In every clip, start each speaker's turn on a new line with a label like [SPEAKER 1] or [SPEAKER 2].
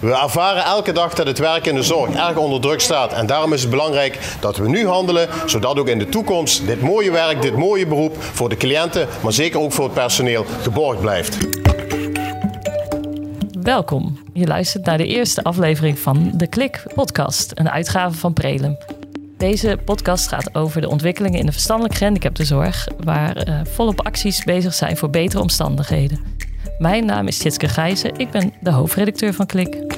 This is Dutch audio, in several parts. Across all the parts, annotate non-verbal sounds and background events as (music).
[SPEAKER 1] We ervaren elke dag dat het werk in de zorg erg onder druk staat. En daarom is het belangrijk dat we nu handelen, zodat ook in de toekomst dit mooie werk, dit mooie beroep voor de cliënten, maar zeker ook voor het personeel geborgd blijft.
[SPEAKER 2] Welkom. Je luistert naar de eerste aflevering van de Klik podcast, een uitgave van Prelum. Deze podcast gaat over de ontwikkelingen in de verstandelijk gehandicaptenzorg, waar uh, volop acties bezig zijn voor betere omstandigheden. Mijn naam is Tjitske Gijzen, ik ben de hoofdredacteur van Klik.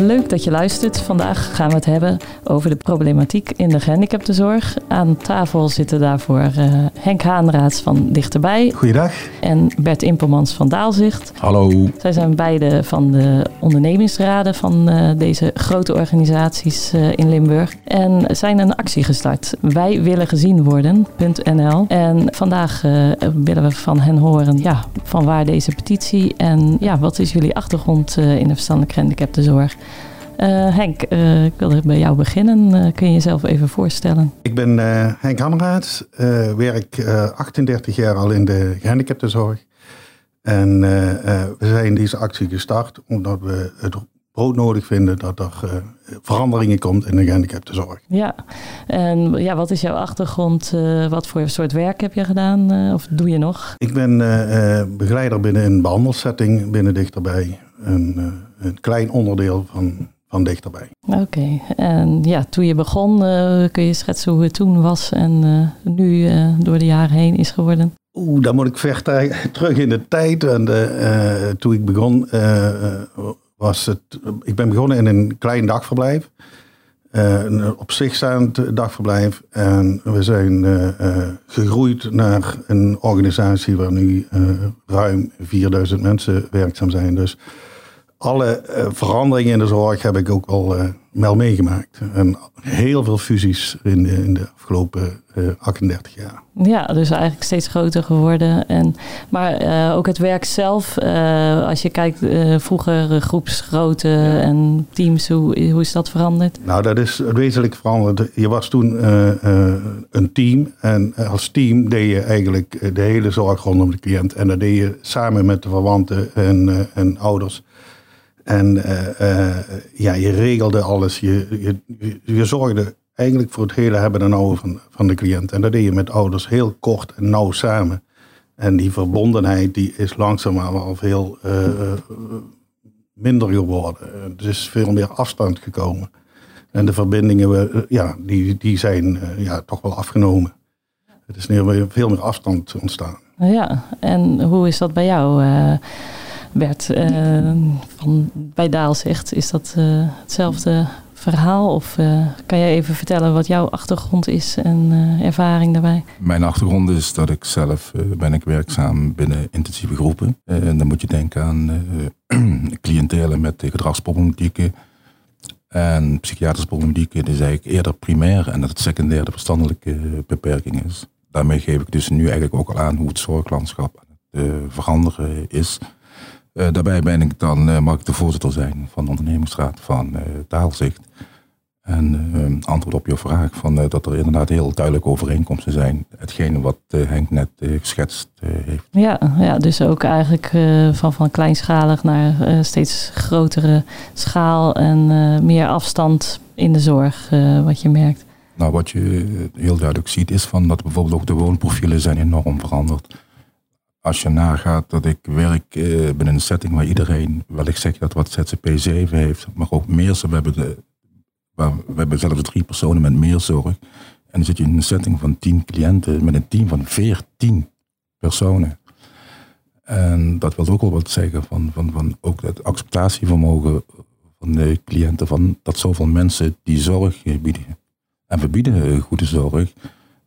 [SPEAKER 2] Leuk dat je luistert. Vandaag gaan we het hebben over de problematiek in de gehandicaptenzorg. Aan tafel zitten daarvoor uh, Henk Haanraads van Dichterbij.
[SPEAKER 3] Goeiedag.
[SPEAKER 2] En Bert Impelmans van Daalzicht.
[SPEAKER 3] Hallo.
[SPEAKER 2] Zij zijn beide van de ondernemingsraden van uh, deze grote organisaties in Limburg. En zijn een actie gestart. Wij willen gezien worden.nl. En vandaag willen we van hen horen ja, van waar deze petitie en ja, wat is jullie achtergrond in de verstandelijke gehandicaptenzorg. Uh, Henk, uh, ik wil bij jou beginnen. Uh, kun je jezelf even voorstellen?
[SPEAKER 3] Ik ben Henk Hammerhaat, werk 38 jaar al in de gehandicaptenzorg. En we zijn deze actie gestart omdat we het broodnodig vinden dat er veranderingen komt in de gehandicaptenzorg.
[SPEAKER 2] Ja, en ja, wat is jouw achtergrond? wat voor soort werk heb je gedaan of doe je nog?
[SPEAKER 3] Ik ben begeleider binnen een behandelsetting binnen dichterbij. Een, een klein onderdeel van van dichterbij.
[SPEAKER 2] Oké, en ja, toen je begon, uh, kun je schetsen hoe het toen was en uh, nu uh, door de jaren heen is geworden?
[SPEAKER 3] Oeh, dan moet ik ver (laughs) terug in de tijd. En toen ik begon, was het. Ik ben begonnen in een klein dagverblijf. een op zich staand dagverblijf. En we zijn gegroeid naar een organisatie waar nu ruim 4000 mensen werkzaam zijn. Dus alle uh, veranderingen in de zorg heb ik ook al uh, wel meegemaakt. En heel veel fusies in de, in de afgelopen uh, eh, 38 jaar.
[SPEAKER 2] Ja, dus eigenlijk steeds groter geworden. En, maar ook het werk zelf, als je kijkt vroeger groepsgrootte ja. en teams, hoe, hoe is dat veranderd?
[SPEAKER 3] Nou, dat is wezenlijk veranderd. Je was toen een team en als team deed je eigenlijk de hele zorg rondom de cliënt. En dat deed je samen met de verwanten en, en ouders. En uh, ja, je regelde alles. Je, je, je, zorgde eigenlijk voor het hele hebben en houden van, van de cliënt. En dat deed je met ouders heel kort en nauw samen. En die verbondenheid die is langzaamaan wel veel uh, minder geworden. Er is veel meer afstand gekomen. En de verbindingen ja, die, die zijn ja, toch wel afgenomen. Het is nu veel meer afstand ontstaan.
[SPEAKER 2] Ja, en hoe is dat bij jou? Bert uh, van, bij. Is dat uh, hetzelfde verhaal? Of uh, kan jij even vertellen wat jouw achtergrond is en ervaring daarbij?
[SPEAKER 4] Mijn achtergrond is dat ik zelf ben ik werkzaam binnen intensieve groepen. en dan moet je denken aan (clears throat) cliëntelen met gedragsproblematieken. En psychiatrische problematieken is eigenlijk eerder primair en dat het secundair de verstandelijke beperking is. Daarmee geef ik dus nu eigenlijk ook al aan hoe het zorglandschap aan het veranderen is. Uh, daarbij ben ik dan, uh, mag ik de voorzitter zijn van de ondernemingsraad van uh, Taalzicht. En antwoord op je vraag van, dat er inderdaad heel duidelijke overeenkomsten zijn. Hetgene wat Henk net geschetst heeft.
[SPEAKER 2] Ja, ja, dus ook eigenlijk van, van kleinschalig naar steeds grotere schaal en meer afstand in de zorg, wat je merkt.
[SPEAKER 4] Nou, wat je heel duidelijk ziet is van dat bijvoorbeeld ook de woonprofielen zijn enorm veranderd als je nagaat dat ik werk uh, binnen een setting waar iedereen, wellicht zeg je dat wat ZCP 7 heeft, maar ook meer. We hebben, de, we hebben zelfs drie personen met meer zorg. En dan zit je in een setting van tien cliënten met een team van veertien personen. En dat wil ook wel wat zeggen van, van, van ook het acceptatievermogen van de cliënten, van dat zoveel mensen die zorg bieden. En we bieden goede zorg.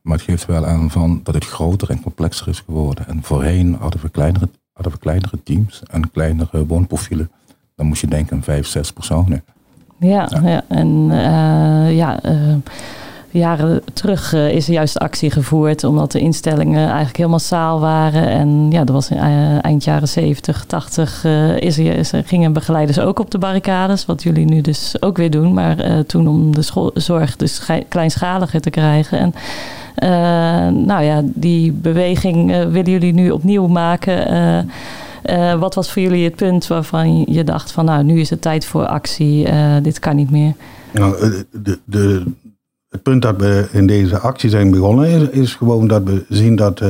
[SPEAKER 4] Maar het geeft wel aan van dat het groter en complexer is geworden. En voorheen hadden we kleinere, hadden we kleinere teams en kleinere woonprofielen. Dan moest je denken aan vijf, zes personen.
[SPEAKER 2] Ja, ja. en uh, ja, uh, jaren terug uh, is er juist actie gevoerd, omdat de instellingen eigenlijk heel massaal waren. En ja, dat was in, eind jaren 70, 80 is er, is er, gingen begeleiders ook op de barricades, wat jullie nu dus ook weer doen. Maar toen om de zorg dus kleinschaliger te krijgen. En nou ja, die beweging willen jullie nu opnieuw maken. wat was voor jullie het punt waarvan je dacht van nou, nu is het tijd voor actie, dit kan niet meer?
[SPEAKER 3] Nou, de, de, het punt dat we in deze actie zijn begonnen is, gewoon dat we zien dat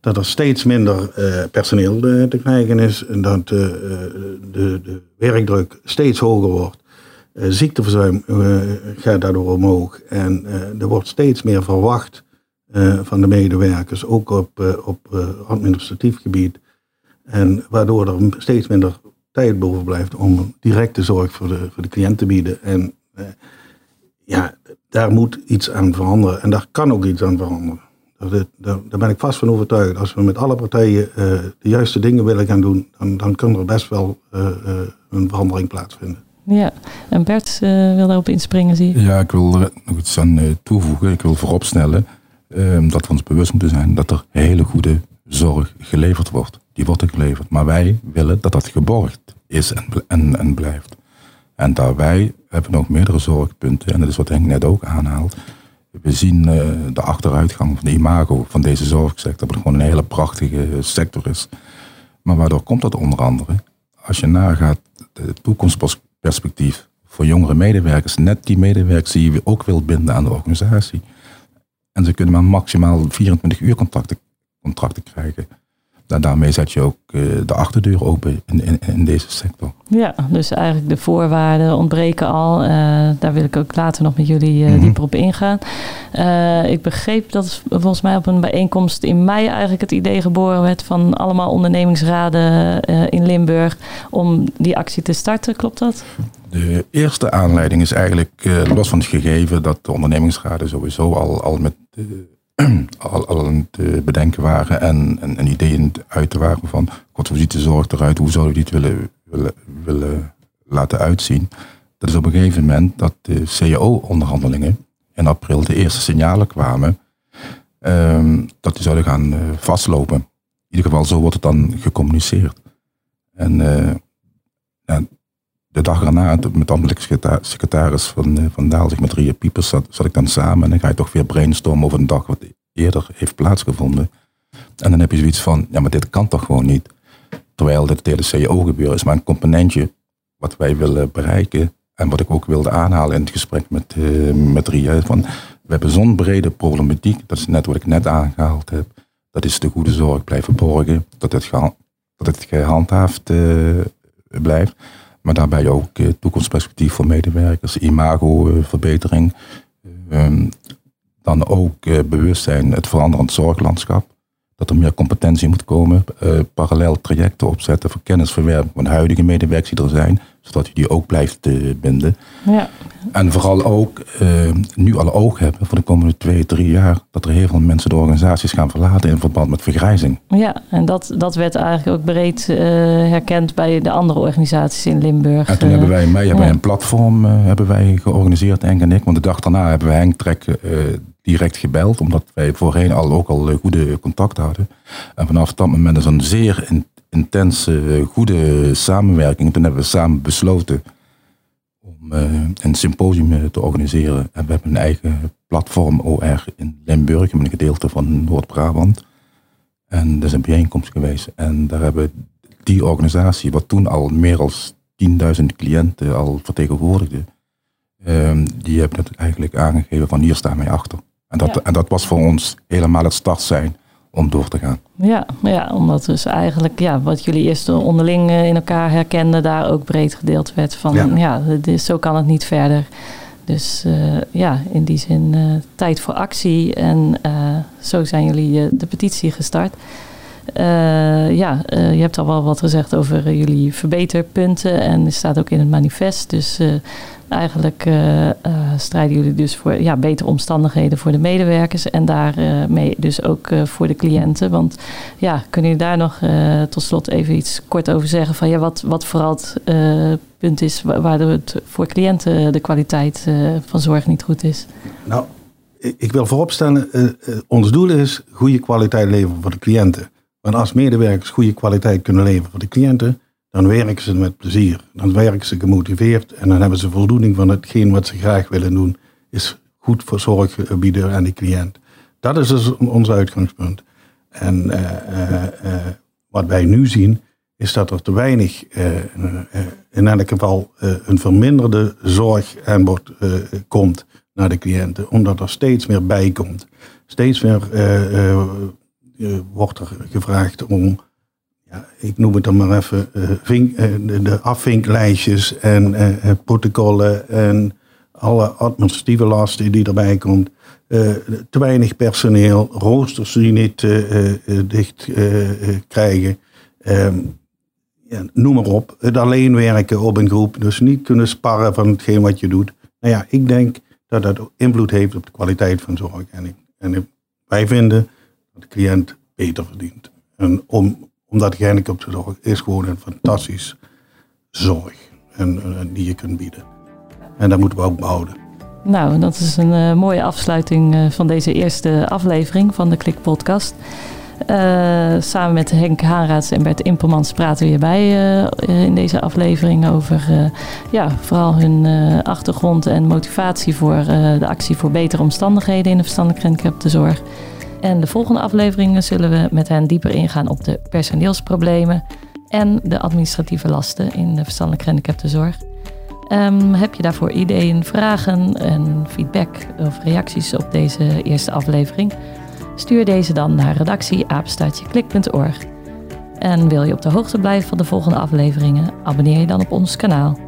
[SPEAKER 3] dat er steeds minder personeel te krijgen is. En dat de, de, werkdruk steeds hoger wordt. ziekteverzuim gaat daardoor omhoog. En er wordt steeds meer verwacht van de medewerkers, ook op, op administratief gebied. En waardoor er steeds minder tijd boven blijft om directe zorg voor de, voor de cliënt te bieden. En ja, daar moet iets aan veranderen. En daar kan ook iets aan veranderen. Daar, daar, ben ik vast van overtuigd. Als we met alle partijen uh, de juiste dingen willen gaan doen, dan, dan kan er best wel uh, uh, een verandering plaatsvinden.
[SPEAKER 2] Ja, en Bert wil daarop inspringen, zie je.
[SPEAKER 4] Ja, ik wil er nog iets aan toevoegen. Ik wil vooropstellen ehm, dat we ons bewust moeten zijn dat er hele goede zorg geleverd wordt. Die wordt er geleverd. Maar wij willen dat dat geborgd is en, en, en blijft. En daarbij hebben we nog meerdere zorgpunten. En dat is wat Henk net ook aanhaalt. We zien uh, de achteruitgang van de imago van deze zorgsector, dat het gewoon een hele prachtige sector is. Maar waardoor komt dat onder andere? Als je nagaat het toekomstperspectief voor jongere medewerkers, net die medewerkers die je ook wilt binden aan de organisatie. En ze kunnen maar maximaal 24 uur contracten, contracten krijgen daarmee zet je ook eh, de achterdeur open in, in, in, deze sector.
[SPEAKER 2] Ja, dus eigenlijk de voorwaarden ontbreken al. Uh, daar wil ik ook later nog met jullie uh, dieper op ingaan. ik begreep dat volgens mij op een bijeenkomst in mei eigenlijk het idee geboren werd van allemaal ondernemingsraden in Limburg om die actie te starten. Klopt dat?
[SPEAKER 4] De eerste aanleiding is eigenlijk los van het gegeven dat de ondernemingsraden sowieso al, al met (clears throat) al, al aan het bedenken waren en, en, en, ideeën uit te waren van wat ziet de zorg eruit, hoe zouden we dit willen, willen, willen laten uitzien. Dat is op een gegeven moment dat de CAO-onderhandelingen in april de eerste signalen kwamen um, dat die zouden gaan vastlopen. In ieder geval, zo wordt het dan gecommuniceerd. En uh, ja, de dag erna, met de ambtelijke secretaris van, uh, van Daalzig met Ria Piepers, zat, zat, ik dan samen en dan ga je toch weer brainstormen over een dag wat eerder heeft plaatsgevonden. En dan heb je zoiets van, ja maar dit kan toch gewoon niet. Terwijl dit hele CEO gebeuren is maar een componentje wat wij willen bereiken. En wat ik ook wilde aanhalen in het gesprek met, uh, met Ria. Van, we hebben zo'n brede problematiek, dat is net wat ik net aangehaald heb. Dat is de goede zorg blijven borgen, dat het, dat het gehandhaafd uh, blijft. Maar daarbij ook uh, toekomstperspectief voor medewerkers, imagoverbetering. Ehm, dan ook bewustzijn, het veranderend zorglandschap. Dat er meer competentie moet komen. Parallel trajecten opzetten voor kennisverwerving van huidige medewerkers die er zijn. Zodat je die ook blijft uh, binden. Ja. En vooral ook nu alle oog hebben voor de komende twee, drie jaar. Dat er heel veel mensen de organisaties gaan verlaten in verband met vergrijzing.
[SPEAKER 2] Ja, en dat, dat werd eigenlijk ook breed herkend bij de andere organisaties in Limburg.
[SPEAKER 4] En toen hebben wij in mei hebben wij een platform hebben wij georganiseerd, Henk en ik. Want de dag daarna hebben we Henk Trek direct gebeld, omdat wij voorheen al ook al goede contact hadden. En vanaf dat moment is een zeer intense, goede samenwerking. Toen hebben we samen besloten om uh, een symposium te organiseren. En we hebben een eigen platform OR in Limburg, een gedeelte van Noord-Brabant. En dat is een bijeenkomst geweest. En daar hebben die organisatie, wat toen al meer dan 10.000 cliënten al vertegenwoordigde, um, die hebben het eigenlijk aangegeven van hier staan wij achter. En dat, en dat was voor ons helemaal het start zijn om door te gaan.
[SPEAKER 2] Ja, ja omdat dus eigenlijk ja, wat jullie eerst onderling in elkaar herkenden, daar ook breed gedeeld werd van ja, ja zo kan het niet verder. Dus uh, ja, in die zin uh, tijd voor actie en uh, zo zijn jullie de petitie gestart. Ja, je hebt al wel wat gezegd over jullie verbeterpunten en er staat ook in het manifest. Dus Eigenlijk uh, uh, strijden jullie dus voor ja, betere omstandigheden voor de medewerkers en daarmee dus ook uh, voor de cliënten. Want ja, kunnen jullie daar nog tot slot even iets kort over zeggen van ja, wat, wat vooral het punt is waardoor het voor cliënten de kwaliteit van zorg niet goed is?
[SPEAKER 3] Nou, ik wil vooropstellen, ons doel is goede kwaliteit leveren voor de cliënten. Want als medewerkers goede kwaliteit kunnen leveren voor de cliënten, dan werken ze met plezier. Dan werken ze gemotiveerd en dan hebben ze voldoening van hetgeen wat ze graag willen doen, is goed voor zorg bieden aan de cliënt. dat is dus ons uitgangspunt. En wat wij nu zien, is dat er te weinig, in elk geval, een verminderde zorg aanbod komt naar de cliënten, omdat er steeds meer bij komt. Steeds meer wordt er gevraagd om ja, ik noem het dan maar even, vink, de afvinklijstjes en protocollen en alle administratieve lasten die erbij komt. Te weinig personeel, roosters die niet dicht krijgen. Ehm, ja, noem maar op. Het alleen werken op een groep. Dus niet kunnen sparren van hetgeen wat je doet. Nou ja, ik denk dat dat invloed heeft op de kwaliteit van zorg. En, en wij vinden de cliënt beter verdient. En om, omdat op de zorg is gewoon een fantastisch zorg en, die je kunt bieden. En dat moeten we ook behouden.
[SPEAKER 2] Nou, dat is een uh, mooie afsluiting uh, van deze eerste aflevering van de Klik Podcast. Samen met Henk Haaraads en Bert Impelmans praten we hierbij in deze aflevering over ja, vooral hun achtergrond en motivatie voor de actie voor betere omstandigheden in de verstandelijk gehandicapte zorg. En de volgende afleveringen zullen we met hen dieper ingaan op de personeelsproblemen en de administratieve lasten in de verstandelijk gehandicapte zorg. Um, heb je daarvoor ideeën, vragen en feedback of reacties op deze eerste aflevering? Stuur deze dan naar redactieapenstaatjeklik.org. En wil je op de hoogte blijven van de volgende afleveringen? Abonneer je dan op ons kanaal.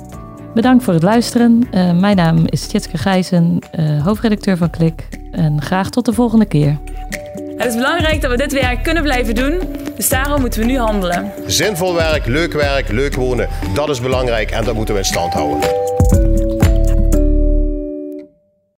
[SPEAKER 2] Bedankt voor het luisteren. Uh, mijn naam is Tjitske Gijzen, uh, hoofdredacteur van Klik. En graag tot de volgende keer.
[SPEAKER 5] Het is belangrijk dat we dit werk kunnen blijven doen, dus daarom moeten we nu handelen.
[SPEAKER 1] Zinvol werk, leuk werk, leuk wonen, dat is belangrijk en dat moeten we in stand houden.